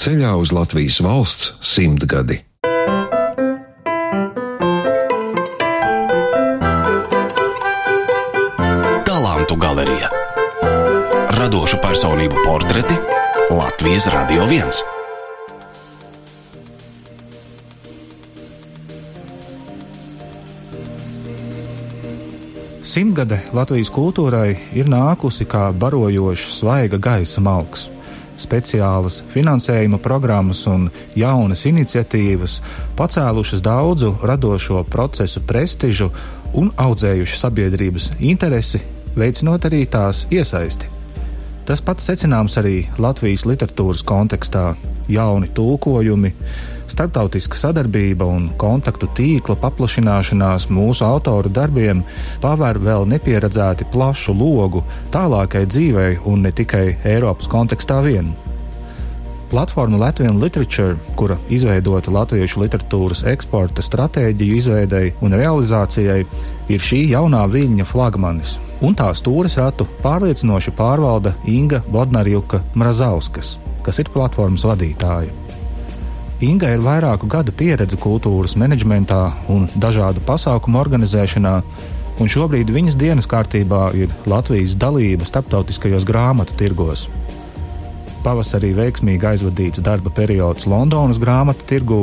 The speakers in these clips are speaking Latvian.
ceļā uz Latvijas valsts simtgadi. Talantu galerija Radošu personību portreti Latvijas Radio 1. Simtgade Latvijas kultūrai ir nākusi kā barojošs svaiga gaisa malks. Speciālas finansējuma programmas un jaunas iniciatīvas pacēlušas daudzu radošo procesu prestižu un audzējušas sabiedrības interesi, veicinot arī tās iesaisti. Tas pats secināms arī Latvijas literatūras kontekstā - jauni tulkojumi, starptautiska sadarbība un kontaktu tīkla paplašināšanās mūsu autoru darbiem paver vēl nepieredzēti plašu logu tālākai dzīvei un ne tikai Eiropas kontekstā vien. Platforma Latvijas Literature, kura izveidota latviešu literatūras eksporta stratēģiju izveidei un realizācijai, ir šī jaunā viļņa flagmanis, un tās stūres ratu pārliecinoši pārvalda Inga Bodnarjuka Mrazauskas, kas ir platformas vadītāja. Inga ir vairāku gadu pieredze kultūras menedžmentā un dažādu pasākumu organizēšanā, un šobrīd viņas dienas kārtībā ir Latvijas dalība starptautiskajos grāmatu tirgos. Pavasarī veiksmīgi aizvadīts darba periods Londonas grāmatu tirgū,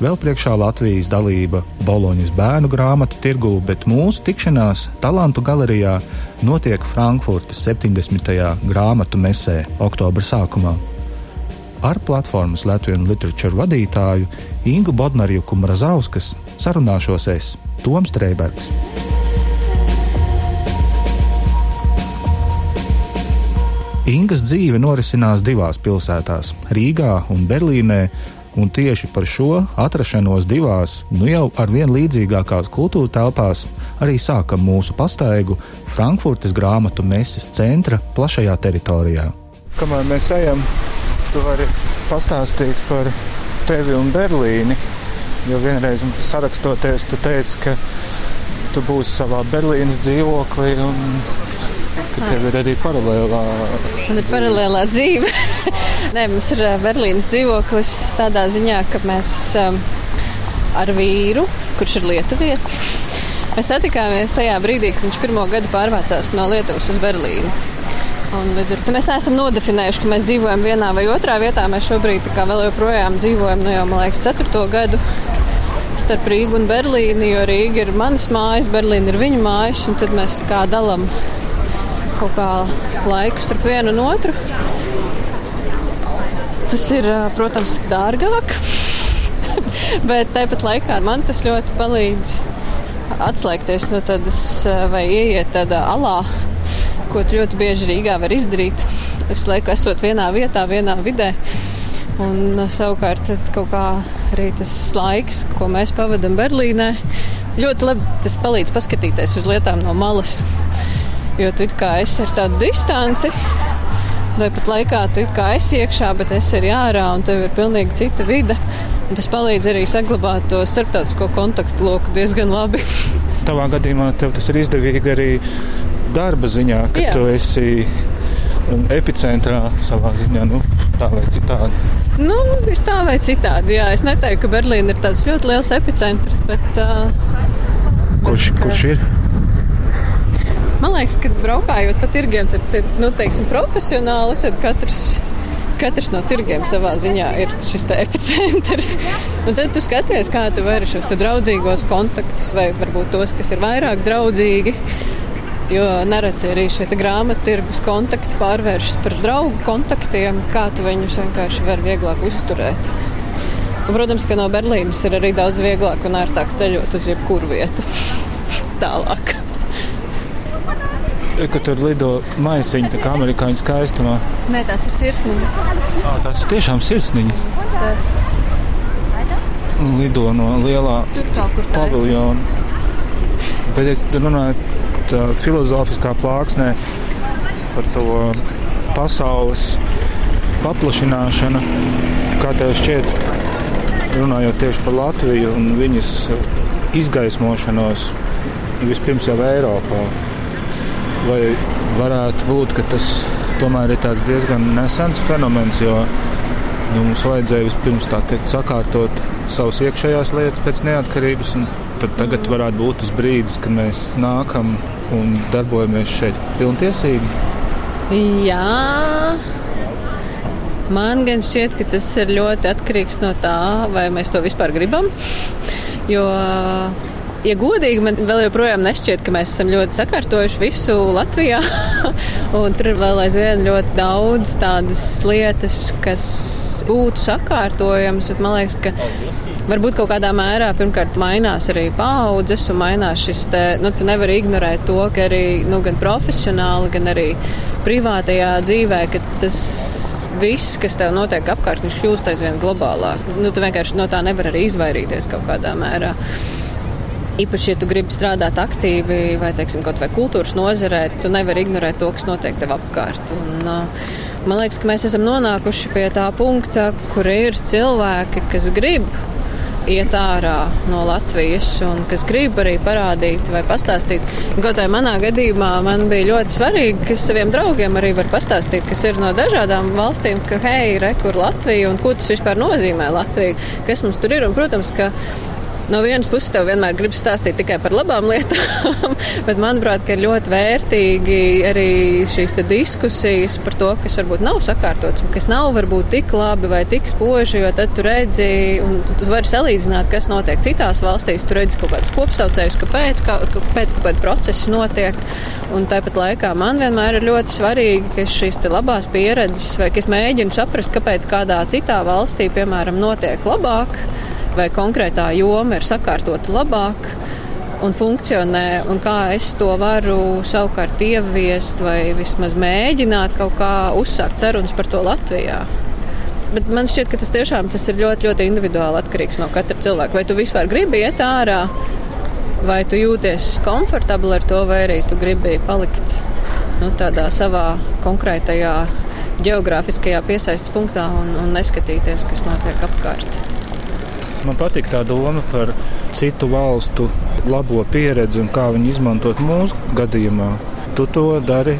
vēl priekšā Latvijas dalība Boloņas bērnu grāmatu tirgū, bet mūsu tikšanās Talantu galerijā notiek Frankfurtes 70. grāmatu mesē oktobra sākumā. Ar platformas Latvijas literatūras vadītāju Ingu Bodnarjuku Mrazauskas sarunāšos es, Toms Streibergs. Ingas dzīve norisinās divās pilsētās - Rīgā un Berlīnē, un tieši par šo atrašanos divās, nu jau ar vien līdzīgākās kultūra telpās, arī sākam mūsu pastaigu Frankfurtes grāmatu meses centra plašajā teritorijā. Kamēr mēs ejam, tu vari pastāstīt par tevi un Berlīni. Jo vienreiz sarakstoties, tu teici, ka tu būsi savā Berlīnas dzīvoklī un ka tev ir arī paralēlā. Man ir paralēlā dzīve. Nē, mums ir Berlīnas dzīvoklis tādā ziņā, ka mēs um, ar vīru, kurš ir lietuvietis, mēs satikāmies tajā brīdī, kad viņš pirmo gadu pārvācās no Lietuvas uz Berlīnu. Un, līdz ar to mēs neesam nodefinējuši, ka mēs dzīvojam vienā vai otrā vietā. Mēs šobrīd vēl joprojām dzīvojam, nu jau, man liekas, ceturto gadu starp Rīgu un Berlīnu, jo Rīga ir manas mājas, Berlīna ir viņa mājas, un tad mēs kā dalām kaut kā laiku starp vienu un otru. Tas ir, protams, dārgāk, bet tāpat laikā man tas ļoti palīdz atslēgties no tādas vai ieiet tādā alā, ko ļoti bieži Rīgā var izdarīt. Visu laiku esot vienā vietā, vienā vidē. Un ā, savukārt kaut kā arī tas laiks, ko mēs pavadām Berlīnē, ļoti labi tas palīdz paskatīties uz lietām no malas. Jo tu kā esi ar tādu distanci, tāpat laikā tu kā esi iekšā, bet esi arī ārā un tev ir pilnīgi cita vide. Un tas palīdz arī saglabāt to starptautisko kontaktu loku diezgan labi. Tavā gadījumā tev tas ir izdevīgi arī darba ziņā, ka Jā. tu esi um, epicentrā savā ziņā, nu, tā vai citādi. Nu, ir tā vai citādi. Jā, es neteiktu, ka Berlīna ir tāds ļoti liels epicentrs, bet uh, Kurš, kurš ir? man liekas, ka braukājot pa tirgiem, tad, tad nu, teiksim, profesionāli, tad katrs. Katrs no tirgiem savā ziņā ir šis epicentrs. Un tad tu skaties, kā tu vari šos draudzīgos kontaktus, vai varbūt tos, kas ir vairāk draudzīgi. Jo nereti arī šie te grāmatu tirgus kontakti pārvēršas par draugu kontaktiem, kā tu viņus vienkārši vari vieglāk uzturēt. Un, protams, ka no Berlīnas ir arī daudz vieglāk un ērtāk ceļot uz jebkuru vietu tālāk. Ka tur lido maisiņi, tā kā amerikāņu skaistumā. Nē, tas ir sirsnīgs. Ā, Tas tiešām sirsniņas. Lido no lielā tā. paviljona. Bet es runāju tā filozofiskā plāksnē par to pasaules paplašināšanu. Kā tev šķiet, runājot tieši par Latviju un viņas izgaismošanos vispirms jau Eiropā? Vai varētu būt, ka tas tomēr ir diezgan nesens fenomens, jo Nu, mums vajadzēja vispirms tā teikt, sakārtot savas iekšējās lietas pēc neatkarības, tad tagad varētu būt tas brīdis, kad mēs nākam un darbojamies šeit pilntiesīgi. Jā, man gan šķiet, ka tas ir ļoti atkarīgs no tā, vai mēs to vispār gribam. Jo ja godīgi, man vēl joprojām nešķiet, ka mēs esam ļoti sakārtojuši visu Latvijā. tur ir vēl aizvien ļoti daudz tādas lietas, kas būtu sakārtojamas. Bet man liekas, ka varbūt kaut kādā mērā pirmkārt mainās arī paudzes un mainās šis te. Nu, tu nevari ignorēt to, ka arī nu, gan profesionāli, gan arī privātajā dzīvē, ka tas viss, kas tev notiek apkārt, viņš kļūst aizvien globālāk. Nu, tu vienkārši no tā nevar arī izvairīties kaut kādā mērā. Īpaši, ja tu gribi strādāt aktīvi vai, teiksim, kaut vai kultūras nozarē, tu nevari ignorēt to, kas notiek tev apkārt. Un, uh, man liekas, ka mēs esam nonākuši pie tā punkta, kur ir cilvēki, kas grib iet ārā no Latvijas un kas grib arī parādīt vai pastāstīt. Kaut vai manā gadījumā man bija ļoti svarīgi, ka saviem draugiem arī var pastāstīt, kas ir no dažādām valstīm, ka hei, re, kur Latvija un ko tas vispār nozīmē Latvija, kas mums tur ir. Un, protams, ka No vienas puses, tev vienmēr gribas stāstīt tikai par labām lietām, bet manuprāt, ir ļoti vērtīgi arī šīs diskusijas par to, kas varbūt nav sakārtots kas nav varbūt tik labi vai tik spoži, jo tad tu redzi, un tu, tu vari salīdzināt, kas notiek citās valstīs. Tu redzi kaut kādus kopsaucējus, kāpēc, kā, kāpēc kaut kādi procesi notiek. Un tāpat laikā man vienmēr ir ļoti svarīgi, ka šīs labās pieredzes, vai ka es mēģinu saprast, kāpēc kādā citā valstī, piemēram, notiek labāk vai konkrētā joma ir sakārtota labāk un funkcionē, un kā es to varu savukārt ieviest vai vismaz mēģināt kaut kā uzsākt sarunas par to Latvijā. Bet man šķiet, ka tas tiešām tas ir ļoti, ļoti individuāli atkarīgs no katra cilvēka. Vai tu vispār gribi iet ārā, vai tu jūties komfortabli ar to, vai arī tu gribi palikt nu, tādā savā konkrētajā geogrāfiskajā piesaistes punktā un, un neskatīties, kas notiek apkārt. Man patīk tā doma par citu valstu labo pieredzi un kā viņi izmantot mūsu gadījumā. Tu to dari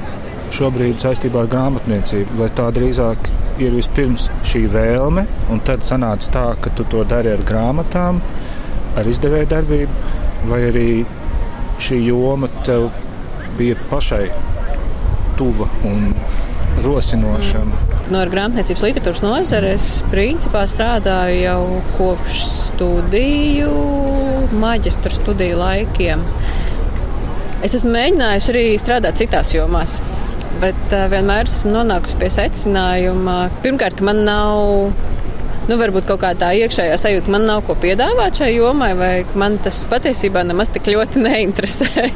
šobrīd saistībā ar grāmatniecību, vai tā drīzāk ir vispirms šī vēlme, un tad sanāca tā, ka tu to dari ar grāmatām, ar izdevēju darbību, vai arī šī joma tev bija pašai tuva un rosinoša. Mm. No ar grāmatniecības literatūras nozares principā strādāju jau kopš studiju, maģistra studiju laikiem. Es esmu mēģinājusi arī strādāt citās jomās, bet uh, vienmēr esmu nonākusi pie secinājuma, pirmkārt, man nav nu, varbūt kaut kā tā iekšējā sajūta, man nav ko piedāvāt šai jomai, vai man tas patiesībā nemaz tik ļoti neinteresē.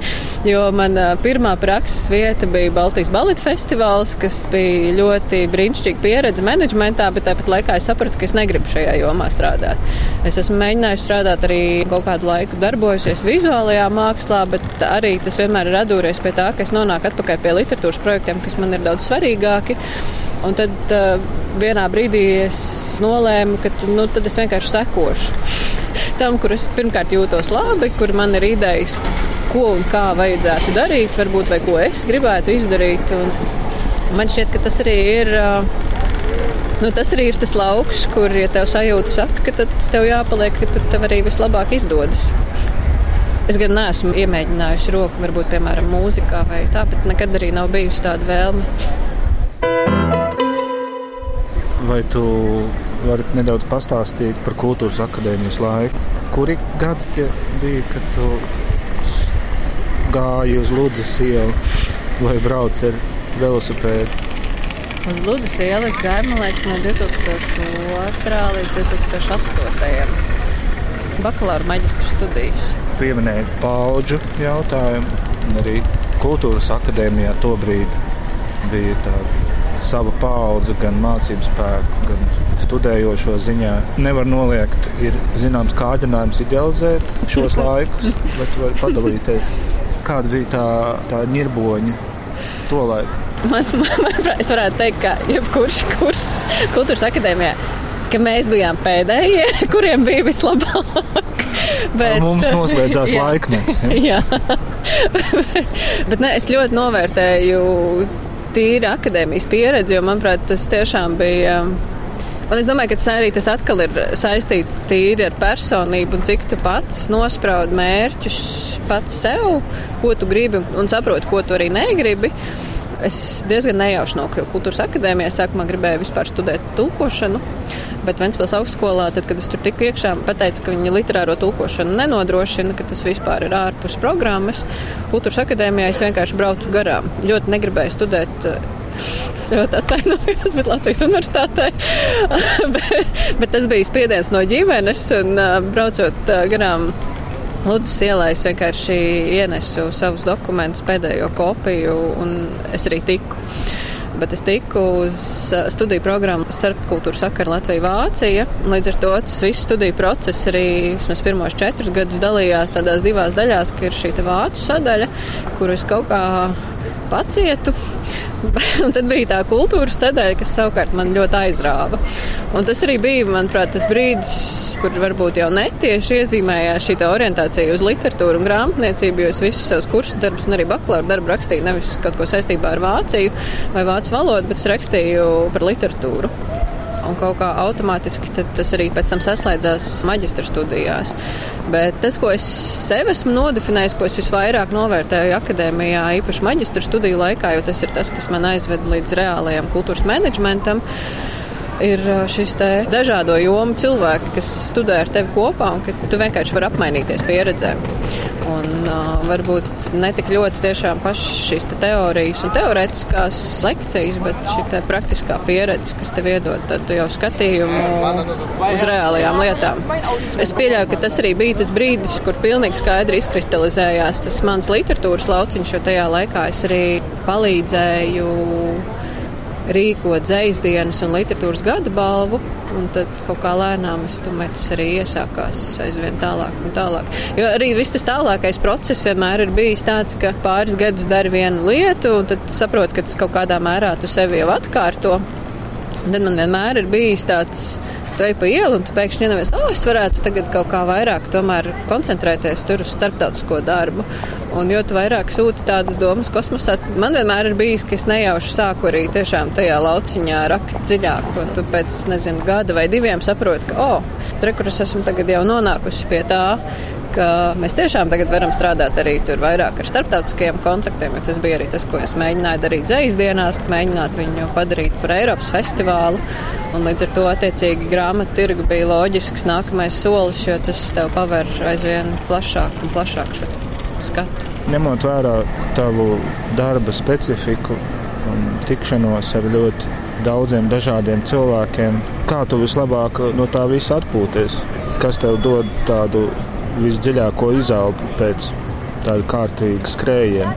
Jo mana pirmā prakses vieta bija Baltijas baleta festivāls, kas bija ļoti brīnišķīga pieredze menedžmentā, bet tāpat laikā es sapratu, ka es negribu šajā jomā strādāt. Es esmu mēģinājusi strādāt arī kaut kādu laiku, darbojusies vizuālajā mākslā, bet arī tas vienmēr ir radūries pie tā, ka es nonāku atpakaļ pie literatūras projektiem, kas man ir daudz svarīgāki. Un tad uh, vienā brīdī es nolēmu, ka nu, es vienkārši sekošu tam, kur es pirmkārt jūtos labi, kur man ir idejas, ko un kā vajadzētu darīt, varbūt vai ko es gribētu izdarīt. Un man šķiet, ka tas arī ir. Uh, Nu, tas arī ir tas lauks, kur, ja tev sajūta saka, ka tev jāpaliek, ka tur tev arī vislabāk izdodas. Es gan neesmu iemēģinājusi roku, varbūt, piemēram, mūzikā vai tā, bet nekad arī nav bijusi tāda vēlme. Vai tu vari nedaudz pastāstīt par kultūras akadēmijas laiku? Kuri gadi tie bija, kad tu gāji uz Ludus ielu vai brauc ar velosipēdu? Uz Ludus ielas gāja, liekas, no 2002. līdz 2008. bakalaura maģistra studijas. Pieminēja paudžu jautājumu, un arī kultūras akadēmijā tobrīd bija tāda sava paudze, gan mācību spēku, gan studējošo ziņā. Nevar noliegt, ir zināms kārdinājums idealizēt šos laikus, bet var padalīties. Kāda bija tā, tā ņirboņa to laiku? Man, man, man, es varētu teikt, ka jebkurš kurs kultūras akadēmijā, ka mēs bijām pēdējie, kuriem bija vislabāk. Bet, mums noslēdzās laikmets. Ja. jā, bet ne, es ļoti novērtēju tīra akadēmijas pieredze, jo, manuprāt, tas tiešām bija. Un es domāju, ka tas arī tas atkal ir saistīts tīri ar personību un cik tu pats nospraud mērķus pats sev, ko tu gribi un saproti, ko tu arī negribi. Es diezgan nejauši nokļuvu kultūras akadēmijā. Sākumā gribēju vispār studēt tulkošanu, bet Ventspils augstskolā, tad, kad es tur tiku iekšā, pateica, ka viņi literāro tulkošanu nenodrošina, ka tas vispār ir ārpus programmas. Kultūras akadēmijā es vienkārši braucu garām. Ļoti negribēju studēt Es ļoti atvainojos, bet Latvijas universitātē. bet, bet tas bija spiediens no ģimenes un braucot garām. Lūdzu, ielai es vienkārši ienesu savus dokumentus, pēdējo kopiju, un es arī tiku. Bet es tiku uz studiju programmu starpkultūras sakara Latvija-Vācija. Līdz ar to tas viss studiju process arī vismaz pirmos četrus gadus dalījās tādās divās daļās, ka ir šī vācu sadaļa, kuru es kaut kā pacietu. Un tad bija tā kultūras sēdēja, kas savukārt man ļoti aizrāva. Un tas arī bija, manuprāt, tas brīdis, kur varbūt jau netieši iezīmējās šī orientācija uz literatūru un grāmatniecību, jo es visus savus kursus darbus un arī bakalaura darbu rakstīju nevis kaut ko saistībā ar Vāciju vai vācu valodu, bet es rakstīju par literatūru un kaut kā automātiski tas arī pēc tam saslēdzās maģistra studijās. Bet tas, ko es sev esmu nodefinējis, ko es visvairāk novērtēju akadēmijā, īpaši maģistra studiju laikā, jo tas ir tas, kas man aizved līdz reālajam kultūras menedžmentam ir šis dažādo jomu cilvēki, kas studē ar tevi kopā un ka tu vienkārši vari apmainīties pieredzēm. Un uh, varbūt ne tik ļoti tiešām pašas šīs te teorijas un teorētiskās lekcijas, bet šī praktiskā pieredze, kas tev iedod tādu jau skatījumu uz reālajām lietām. Es pieļauju, ka tas arī bija tas brīdis, kur pilnīgi skaidri izkristalizējās tas mans literatūras lauciņš, jo tajā laikā es arī palīdzēju rīkot dzīslu dienas un literatūras gada balvu. Un tad kaut kā lēnām es domāju, tas arī iesākās aizvien tālāk un tālāk. Jo arī viss tas tālākais process vienmēr ir bijis tāds, ka pāris gadus dari vienu lietu, un tad saproti, ka tas kaut kādā mērā tu sevi jau atkārto. Un tad man vienmēr ir bijis tāds tu ej pa ielu un tu pēkšņi iedomājies, oh, es varētu tagad kaut kā vairāk koncentrēties tur uz starptautisko darbu. Un jo vairāk sūti tādas domas kosmosā, man vienmēr ir bijis, ka es nejauši sāku arī tiešām tajā lauciņā rakt dziļāk. Un tu pēc, nezinu, gada vai diviem saproti, ka, oh, tur, kur es esmu tagad jau nonākusi pie tā, ka mēs tiešām tagad varam strādāt arī tur vairāk ar starptautiskajiem kontaktiem. Tas bija arī tas, ko es mēģināju darīt dzīs dienās, mēģināt viņu padarīt par Eiropas festivālu. Un līdz ar to attiecīgi grāmatu tirgu bija loģisks nākamais solis, jo tas tev paver aizvien plašāk un plašāk šo skatu. Ņemot vērā tavu darba specifiku un tikšanos ar ļoti daudziem dažādiem cilvēkiem, kā tu vislabāk no tā visa atpūties? Kas tev dod tādu visdziļāko izelpu pēc tāda kārtīga skrējiena.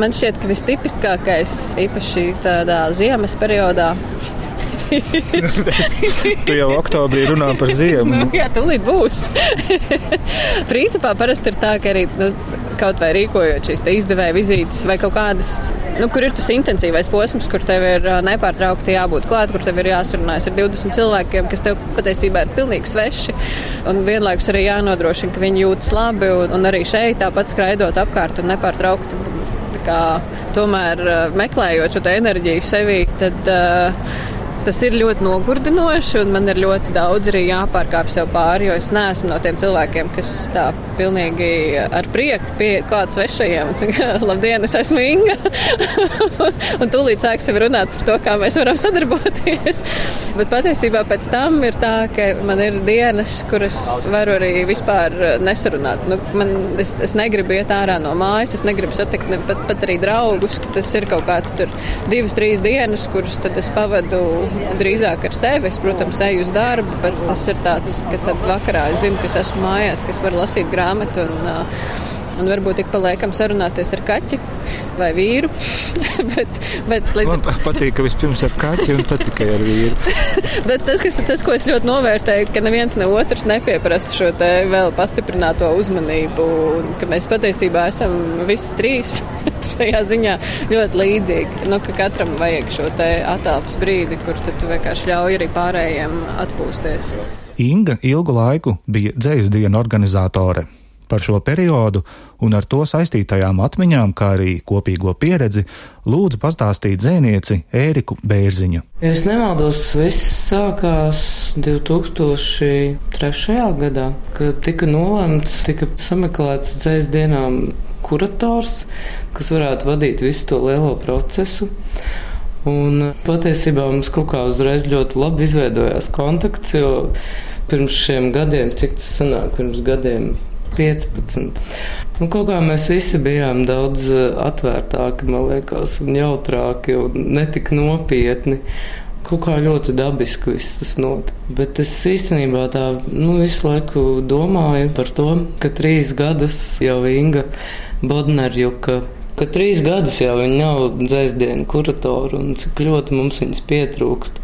Man šķiet, ka vistipiskākais, īpaši tādā ziemas periodā, tu jau oktobrī runā par ziemu. Nu, jā, tūlīt būs. Principā parasti ir tā, ka arī nu, kaut vai rīkojot šīs izdevēja vizītes vai kaut kādas, nu, kur ir tas intensīvais posms, kur tev ir nepārtraukti jābūt klāt, kur tev ir jāsarunājas ar 20 cilvēkiem, kas tev patiesībā ir pilnīgi sveši. Un vienlaikus arī jānodrošina, ka viņi jūtas labi un, un arī šeit tāpat skraidot apkārt un nepārtraukti. Kā, tomēr meklējot šo enerģiju sevī, tad uh, Tas ir ļoti nogurdinoši, un man ir ļoti daudz arī jāpārkāpj sev pāri, jo es neesmu no tiem cilvēkiem, kas tā pilnīgi ar prieku pie klāt svešajiem. Labdien, es esmu Inga! un tūlīt sāksim runāt par to, kā mēs varam sadarboties. Bet patiesībā pēc tam ir tā, ka man ir dienas, kuras varu arī vispār nesarunāt. Nu, man, es, es negribu iet ārā no mājas, es negribu satikt ne, pat, pat arī draugus. Tas ir kaut kāds tur divas, trīs dienas, kuras tad es pavadu drīzāk ar sevi. Es, protams, eju uz darbu, bet tas ir tāds, ka tad vakarā es zinu, ka es esmu mājās, ka es varu lasīt grāmatu. Un, Un varbūt ik pa laikam sarunāties ar kaķi vai vīru. bet, bet, līdz... Man patīk, ka vispirms ar kaķi un tad tikai ar vīru. bet tas, kas, tas, ko es ļoti novērtēju, ka neviens ne otrs nepieprasa šo te vēl pastiprināto uzmanību. Un ka mēs patiesībā esam visi trīs šajā ziņā ļoti līdzīgi. Nu, ka katram vajag šo te attēlpas brīdi, kur tu vienkārši ļauj arī pārējiem atpūsties. Inga ilgu laiku bija dzējas dienu organizatore. Par šo periodu un ar to saistītajām atmiņām, kā arī kopīgo pieredzi, lūdzu pastāstīt dzēnieci Ēriku Bērziņu. Ja es nemaldos, viss sākās 2003. gadā, kad tika nolemts, tika sameklēts dzēs dienām kurators, kas varētu vadīt visu to lielo procesu. Un patiesībā mums kaut kā uzreiz ļoti labi izveidojās kontakts, jo pirms šiem gadiem, cik tas sanāk, pirms gadiem 15. Nu, kaut kā mēs visi bijām daudz eh, atvērtāki, man liekas, un jautrāki un netik nopietni. Kaut kā ļoti dabiski viss tas notika. Bet es īstenībā tā nu, visu laiku domāju par to, ka trīs gadus jau Inga Bodnerjuka ka trīs gadus jau viņi nav dzēsdienu kuratori un cik ļoti mums viņas pietrūkst.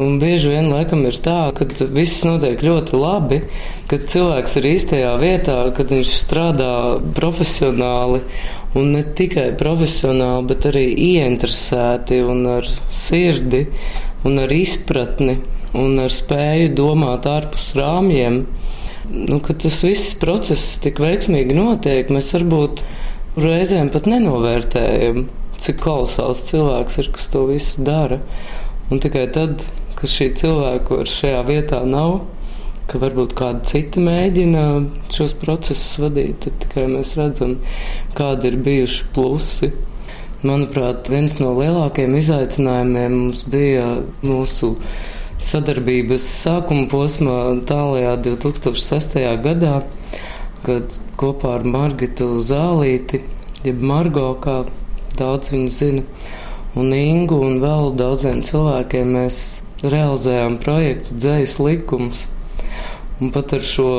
Un bieži vien laikam ir tā, ka viss notiek ļoti labi, kad cilvēks ir īstajā vietā, kad viņš strādā profesionāli. Un ne tikai profesionāli, bet arī ieinteresēti un ar sirdi un ar izpratni un ar spēju domāt ārpus rāmjiem. Nu, kad tas viss process tik veiksmīgi notiek, mēs varbūt reizēm pat nenovērtējam, cik kolosāls cilvēks ir, kas to visu dara. Un tikai tad, ka šī cilvēka vairs šajā vietā nav, ka varbūt kāda cita mēģina šos procesus vadīt, tad tikai mēs redzam, kādi ir bijuši plusi. Manuprāt, viens no lielākajiem izaicinājumiem mums bija mūsu sadarbības sākuma posmā tālajā 2006. gadā, kad kopā ar Margitu Zālīti, jeb Margo, kā daudz viņu zina, un Ingu un vēl daudziem cilvēkiem mēs realizējām projektu Dzējas likums. Un pat ar šo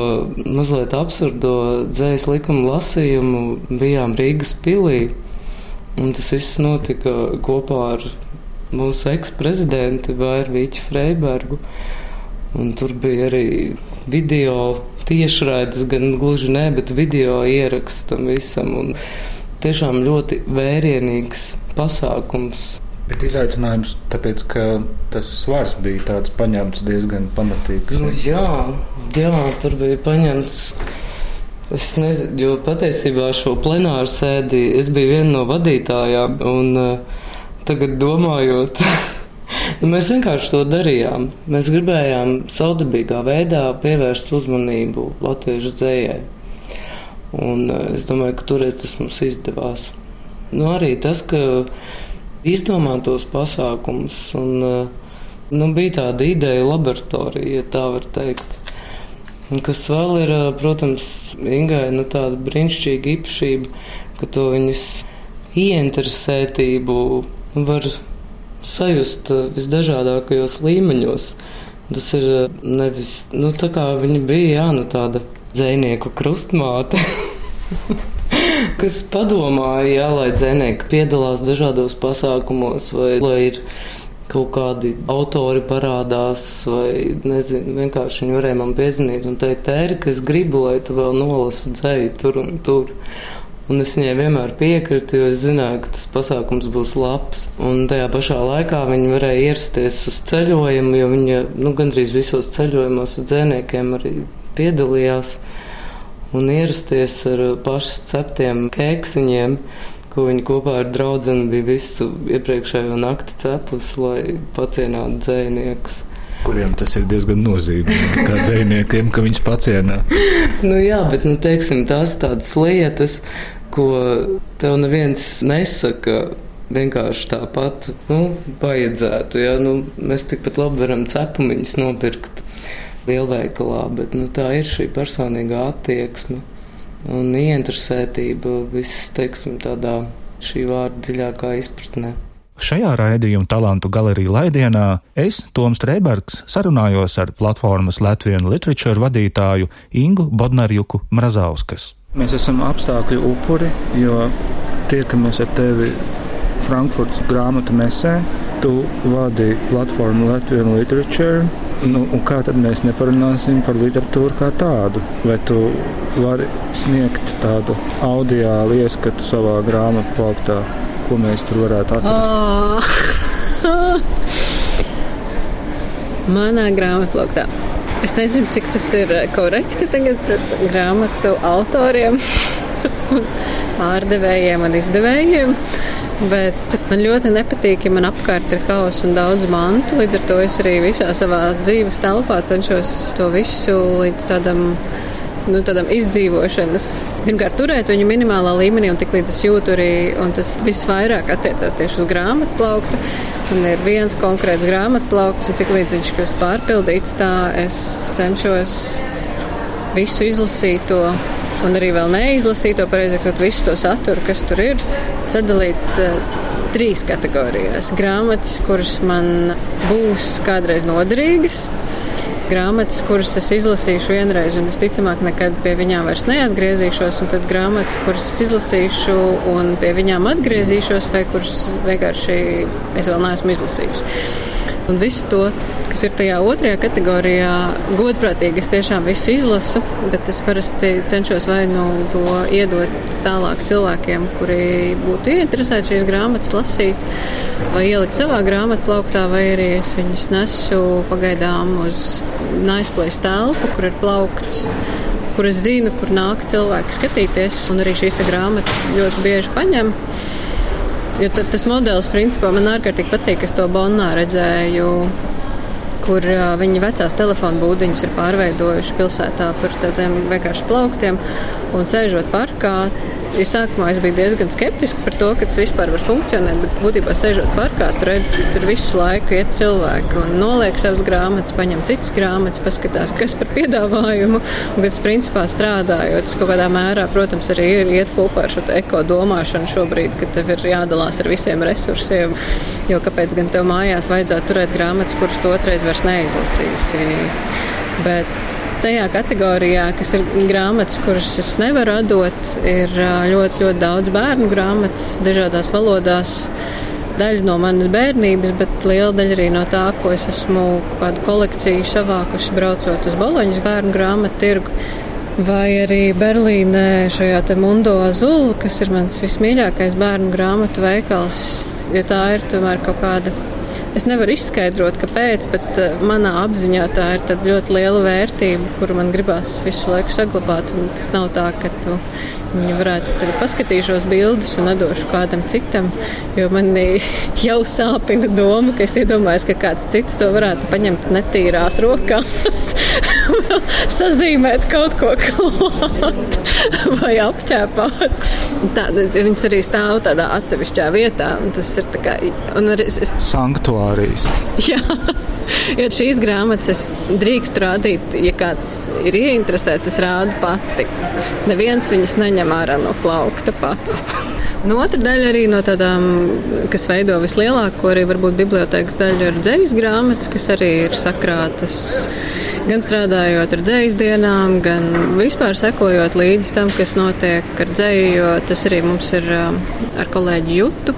mazliet absurdo dzējas likumu lasījumu bijām Rīgas pilī. Un tas viss notika kopā ar mūsu eksprezidentu Vairvīķu Freibergu. Un tur bija arī video tiešraides, gan gluži ne, bet video ieraksts tam visam. Un tiešām ļoti vērienīgs pasākums. Bet izaicinājums, tāpēc, ka tas svars bija tāds paņemts diezgan pamatīgs. Nu, jā, jā, tur bija paņemts. Es nezinu, jo patiesībā šo plenāru sēdi es biju viena no vadītājām, un uh, tagad domājot, nu, mēs vienkārši to darījām. Mēs gribējām saudabīgā veidā pievērst uzmanību latviešu dzējai. Un uh, es domāju, ka toreiz tas mums izdevās. Nu, arī tas, ka izdomāt tos pasākumus. Un, eh, nu, bija tāda ideja laboratorija, ja tā var teikt. Un kas vēl ir, eh, protams, Ingai nu, tāda brīnišķīga īpašība, ka to viņas ieinteresētību var sajust eh, visdažādākajos līmeņos. Tas ir nevis, nu, tā kā viņa bija, jā, nu, tāda dzēnieku krustmāte. kas padomāja, jā, lai dzinēji piedalās dažādos pasākumos, vai lai ir kaut kādi autori parādās, vai nezinu, vienkārši viņi varēja man piezinīt un teikt, Ērika, es gribu, lai tu vēl nolasi dzēju tur un tur. Un es viņai vienmēr piekritu, jo es zināju, ka tas pasākums būs labs. Un tajā pašā laikā viņi varēja ierasties uz ceļojumu, jo viņa nu, gandrīz visos ceļojumos ar dzēniekiem arī piedalījās un ierasties ar pašas ceptiem kēksiņiem, ko viņi kopā ar draugu bija visu iepriekšējo nakti cepus, lai pacienātu dzēniekus. Kuriem tas ir diezgan nozīmīgi, kā dzīsniekiem, ka viņas pacienā. nu, jā, bet nu, teiksim, tās tādas lietas, ko tev neviens nesaka. Vienkārši tāpat nu, vajadzētu. Ja? Nu, mēs tikpat labi varam cepumiņus nopirkt lielveikalā, bet nu, tā ir šī personīgā attieksme un ieinteresētība viss, teiksim, tādā šī vārda dziļākā izpratnē. Šajā raidījuma talantu galerija laidienā es, Toms Trēbergs, sarunājos ar platformas Latvijas literatūras vadītāju Ingu Bodnarjuku Mrazauskas. Mēs esam apstākļu upuri, jo tiekamies ar tevi Frankfurtas grāmatu mesē. Tu vadi platformu Latvijas literatūra Nu, kā tad mēs neparunāsim par literatūru kā tādu? Vai tu vari sniegt tādu audiālu ieskatu savā grāmatu plauktā, ko mēs tur varētu atrast? Oh. Manā grāmatā. Es nezinu, cik tas ir korekti tagad pret grāmatu autoriem, pārdevējiem un izdevējiem. Bet man ļoti nepatīk, ja man apkārt ir haoss un daudz mantu. Līdz ar to es arī visā savā dzīves telpā cenšos to visu līdz tādam nu, tādam izdzīvošanas, pirmkārt, turēt viņu minimālā līmenī, un tik līdz es jūtu arī, un tas visvairāk attiecās tieši uz grāmatu plauktu. Man ir viens konkrēts grāmatu plaukts, un tik līdz viņš kļūst pārpildīts, tā es cenšos visu izlasīt to un arī vēl neizlasīto, pareizāk sakot, visu to saturu, kas tur ir, sadalīt uh, trīs kategorijās. Grāmatas, kuras man būs kādreiz noderīgas, grāmatas, kuras es izlasīšu vienreiz, un visticamāk, nekad pie viņām vairs neatgriezīšos, un tad grāmatas, kuras es izlasīšu un pie viņām atgriezīšos, vai kuras vienkārši es vēl neesmu izlasījusi. Un visu to kas ir tajā otrajā kategorijā, godprātīgi es tiešām visu izlasu, bet es parasti cenšos vai nu to iedot tālāk cilvēkiem, kuri būtu ieinteresēti šīs grāmatas lasīt, vai ielikt savā grāmatu plauktā, vai arī es viņus nesu pagaidām uz naizplēs telpu, kur ir plaukts kur es zinu, kur nāk cilvēki skatīties, un arī šīs grāmatas ļoti bieži paņem. Jo tas modelis, principā, man ārkārtīgi patīk. Es to Bonnā redzēju kur uh, viņi vecās telefonu būdiņas ir pārveidojuši pilsētā par tādiem vienkārši plauktiem. Un sēžot parkā, ja sākumā es biju diezgan skeptiski par to, ka tas vispār var funkcionēt, bet būtībā sēžot parkā, tur redz, ka tur visu laiku iet cilvēki un noliek savas grāmatas, paņem citas grāmatas, paskatās, kas par piedāvājumu, un kas principā strādājot. Tas kaut kādā mērā, protams, arī ir iet kopā ar šo eko domāšanu šobrīd, ka tev ir jādalās ar visiem resursiem, jo kāpēc gan tev mājās vajadzētu turēt grāmatas, kuras tu otrais vairs neizlasīsi. Bet tajā kategorijā, kas ir grāmatas, kuras es nevaru atdot, ir ļoti, ļoti daudz bērnu grāmatas dažādās valodās. Daļa no manas bērnības, bet liela daļa arī no tā, ko es esmu kādu kolekciju savākuši braucot uz Boloņas bērnu grāmatu tirgu. Vai arī Berlīnē šajā te Mundo Azul, kas ir mans vismīļākais bērnu grāmatu veikals, ja tā ir tomēr kaut kāda Es nevaru izskaidrot, kāpēc, bet uh, manā apziņā tā ir ļoti liela vērtība, kuru man gribās visu laiku saglabāt. Tas nav tā, ka tu Viņa varētu tagad paskatīšos bildes un atdošu kādam citam, jo man jau sāpina doma, ka es iedomājos, ka kāds cits to varētu paņemt netīrās rokās, sazīmēt kaut ko klāt vai apķēpāt. Tā, viņas arī stāv tādā atsevišķā vietā. Tas ir kā, arī, es, sanktuārijas. Jā. Jo šīs grāmatas es drīkstu rādīt, ja kāds ir ieinteresēts, es rādu pati. Neviens viņas neņem ārā no plaukta pats. Un otra daļa arī no tādām, kas veido vislielāko, arī varbūt bibliotēkas daļa ir dzīslas grāmatas, kas arī ir sakrātas. Gan strādājot ar dzīslu dienām, gan vispār sekojot līdzi tam, kas notiek ar dzīslu, jo tas arī mums ir um, ar kolēģi Jutu,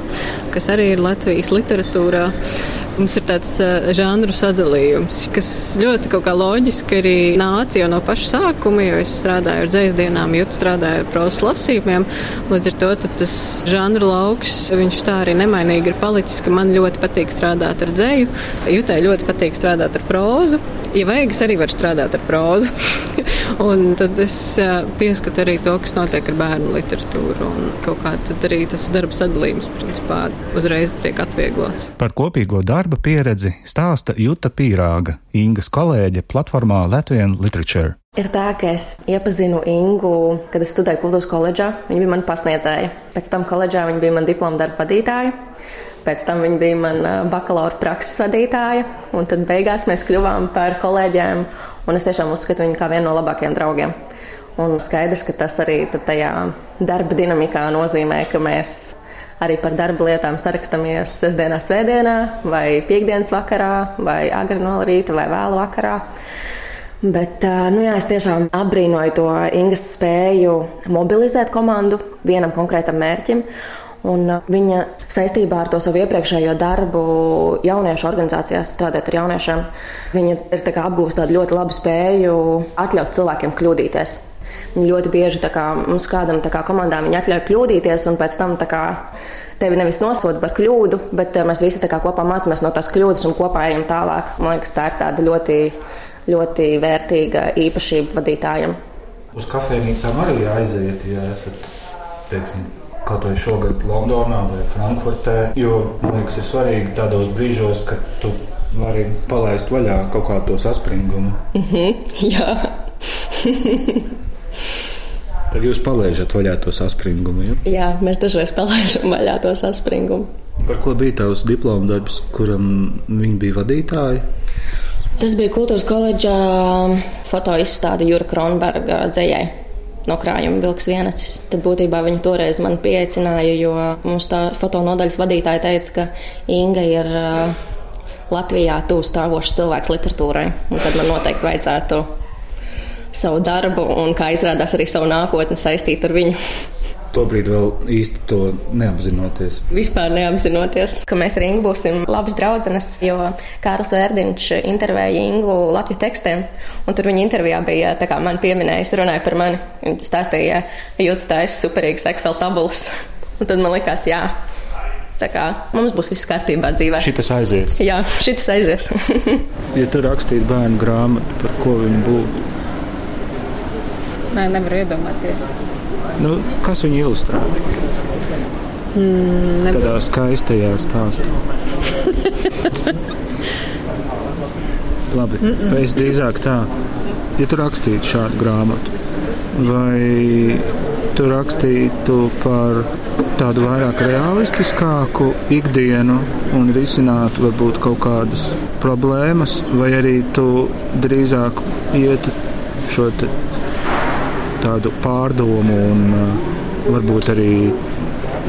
kas arī ir Latvijas literatūrā. Mums ir tāds uh, žanru sadalījums, kas ļoti kaut kā loģiski arī nāca jau no paša sākuma, jo es strādāju ar dzēsdienām, jūtu strādāju ar prozas lasījumiem. Līdz ar to tas žanru lauks, viņš tā arī nemainīgi ir palicis, ka man ļoti patīk strādāt ar dzēju, jūtai ļoti patīk strādāt ar prozu. Ja vajag, es arī varu strādāt ar prózu. un tad es pieskatu arī to, kas notiek ar bērnu literatūru. Un kaut kā tad arī tas darba sadalījums principā uzreiz tiek atvieglots. Par kopīgo darba pieredzi stāsta Juta Pīrāga, Ingas kolēģe platformā Latvijas Literature. Ir tā, ka es iepazinu Ingu, kad es studēju kultūras koledžā. Viņa bija mana pasniedzēja. Pēc tam koledžā viņa bija mana diploma darba vadītāja. Pēc tam viņa bija mana bakalaura prakses vadītāja, un tad beigās mēs kļuvām par kolēģiem. Es tiešām uzskatu viņu par vienu no labākajiem draugiem. Un skaidrs, ka tas arī tajā darba dinamikā nozīmē, ka mēs arī par darba lietām sarakstamies sestdienā, svētdienā, vai piekdienas vakarā, vai agri no rīta, vai vēlu vakarā. Bet nu jā, es tiešām apbrīnoju to Ingas spēju mobilizēt komandu vienam konkrētam mērķim. Un uh, viņa saistībā ar to savu iepriekšējo darbu jauniešu organizācijās, strādājot ar jauniešiem, viņa ir tā apgūst tādu ļoti labu spēju atļaut cilvēkiem kļūdīties. Viņa ļoti bieži kā, mums kādam kā, komandā atļauj kļūdīties, un pēc tam kā, tevi nevis nosoda par kļūdu, bet uh, mēs visi kopā mācāmies no tās kļūdas un kopā ejam tālāk. Man liekas, tā ir tāda ļoti ļoti vērtīga īpašība vadītājam. Uz kafejnīcām arī aiziet, ja esat, teiksim, kaut vai šogad Londonā vai Frankfurtē. Jo man liekas, ir svarīgi tādos brīžos, kad tu vari palaist vaļā kaut kādu to saspringumu. Mm -hmm, jā. Tad jūs palaižat vaļā to saspringumu. Ja? Jā, mēs dažreiz palaižam vaļā to saspringumu. Par ko bija tavs diploma darbs, kuram viņi bija vadītāji? Tas bija kultūras koledžā fotoizstāde Jura Kronberga dzējai. No krājuma vilks vienacis. Tad būtībā viņi toreiz man pieaicināja, jo mums tā fotonodaļas vadītāja teica, ka Inga ir Latvijā tuvu stāvošs cilvēks literatūrai. Tad man noteikti vajadzētu savu darbu un, kā izrādās, arī savu nākotni saistīt ar viņu. Tobrīd vēl īsti to neapzinoties. Vispār neapzinoties, ka mēs ar Ingu būsim labas draudzenes, jo Kārls Vērdiņš intervēja Ingu Latviju tekstiem, un tur viņa intervijā bija tā kā man pieminējis, runāja par mani. Viņa stāstīja, jūtas tā es superīgs Excel tabulas. Un tad man likās, jā, Tā kā mums būs viss kārtībā dzīvē. Šis aizies. Jā, šis aizies. ja tu rakstītu bērnu grāmatu, par ko viņi būtu? Nē, nevaru iedomāties. Nu, kas viņu ilustrē? Mm, nebūs. Tādā skaistajā stāstā. Labi, mm -mm. es drīzāk tā, ja tu rakstītu šādu grāmatu, vai tu rakstītu par tādu vairāk realistiskāku ikdienu un risinātu varbūt kaut kādas problēmas, vai arī tu drīzāk ietu šo tādu pārdomu un uh, varbūt arī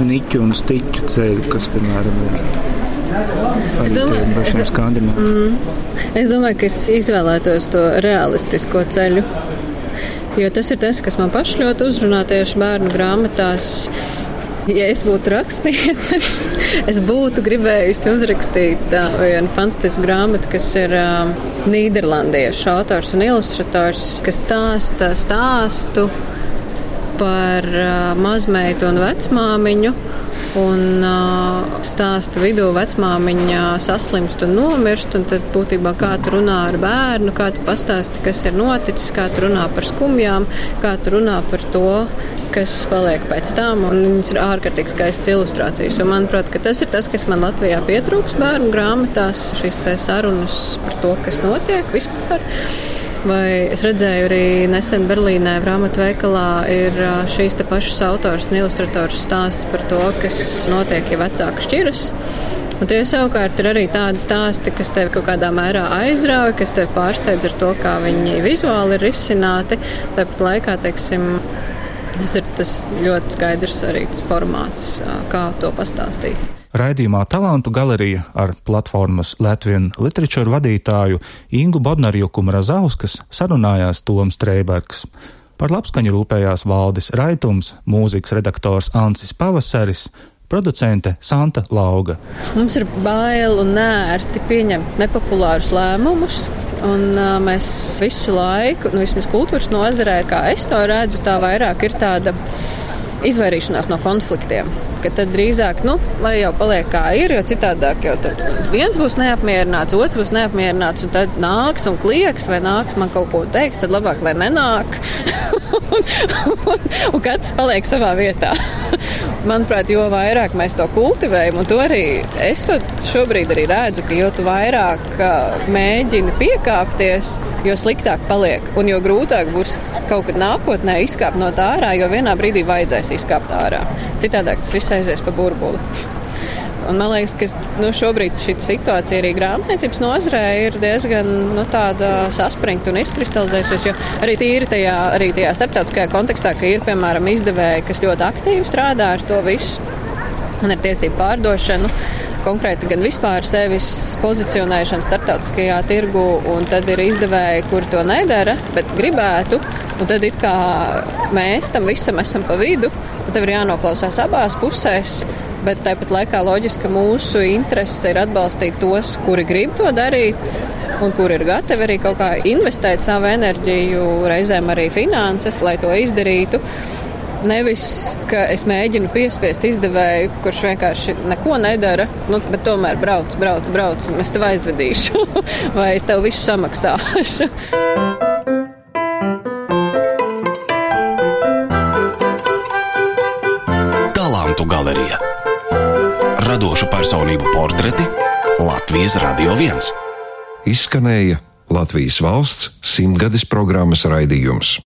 niķu un stiķu ceļu, kas, piemēram, ir. Es domāju, es, mm, es domāju, ka es izvēlētos to realistisko ceļu. Jo tas ir tas, kas man pašai ļoti uzrunā tieši bērnu grāmatās. Ja es būtu rakstniece, es būtu gribējusi uzrakstīt uh, vienu fantastisku grāmatu, kas ir uh, Nīderlandiešu autors un ilustrators, kas stāsta stāstu par uh, mazmeitu un vecmāmiņu un uh, stāsta vidū vecmāmiņa saslimst un nomirst, un tad būtībā kā tu runā ar bērnu, kā tu pastāsti, kas ir noticis, kā tu runā par skumjām, kā tu runā par to, kas paliek pēc tam, viņas ir ārkārtīgi skaistas ilustrācijas. Un, manuprāt, tas ir tas, kas man Latvijā pietrūks bērnu grāmatās, šīs sarunas par to, kas notiek vispār. Vai es redzēju arī nesen Berlīnē grāmatu veikalā ir šīs te pašas autors un ilustrators stāsts par to, kas notiek, ja vecāki šķiras. Un tie savukārt ir arī tādi stāsti, kas tevi kaut kādā mērā aizrauja, kas tevi pārsteidz ar to, kā viņi vizuāli ir izsināti. Tāpat laikā, teiksim, tas ir tas ļoti skaidrs arī formāts, kā to pastāstīt. Raidījumā Talantu galerija ar platformas Latvijas literatūru vadītāju Ingu Bodnarjuku Mrazauskas sarunājās Toms Streibergs. Par labskaņu rūpējās Valdis Raitums, mūzikas redaktors Ancis Pavasaris, producente Santa Lauga. Mums ir bail un nērti pieņemt nepopulārus lēmumus. Un, uh, mēs visu laiku, nu, vismaz kultūras nozarē, kā es to redzu, tā vairāk ir tāda izvairīšanās no konfliktiem. Tad drīzāk, nu, lai jau paliek kā ir, jo citādāk jau viens būs neapmierināts, otrs būs neapmierināts, un tad nāks un klieks, vai nāks man kaut ko teiks, tad labāk, lai nenāk. Un, un, katrs paliek savā vietā. Manuprāt, jo vairāk mēs to kultivējam, un to arī es to šobrīd arī redzu, ka jo vairāk mēģini piekāpties, jo sliktāk paliek, un jo grūtāk būs kaut kad nākotnē izkāpt no tā ārā, jo vienā brīdī vajadzēs izkāpt ārā. Citādāk tas viss aizies pa burbuli. Un man liekas, ka nu, šobrīd šī situācija arī grāmatniecības nozarē ir diezgan nu, saspringta un izkristalizējusies. Jo arī tīri tajā, arī tajā starptautiskajā kontekstā, ka ir piemēram izdevēji, kas ļoti aktīvi strādā ar to visu un ar tiesību pārdošanu. Konkrēti, gan vispār sevis pozicionēšanu starptautiskajā tirgu, un tad ir izdevēji, kur to nedara, bet gribētu. Un tad it kā mēs tam visam esam pa vidu, un tev ir jānoklausās abās pusēs bet tāpat laikā loģiski mūsu interese ir atbalstīt tos, kuri grib to darīt. Un kur ir gatavi arī kaut kā investēt savu enerģiju, reizēm arī finanses, lai to izdarītu. Nevis, ka es mēģinu piespiest izdevēju, kurš vienkārši neko nedara, nu, bet tomēr brauc, brauc, brauc, un es tev aizvedīšu, vai es tev visu samaksāšu. vadošu personību portreti Latvijas Radio 1. Izskanēja Latvijas valsts simtgades programmas raidījums.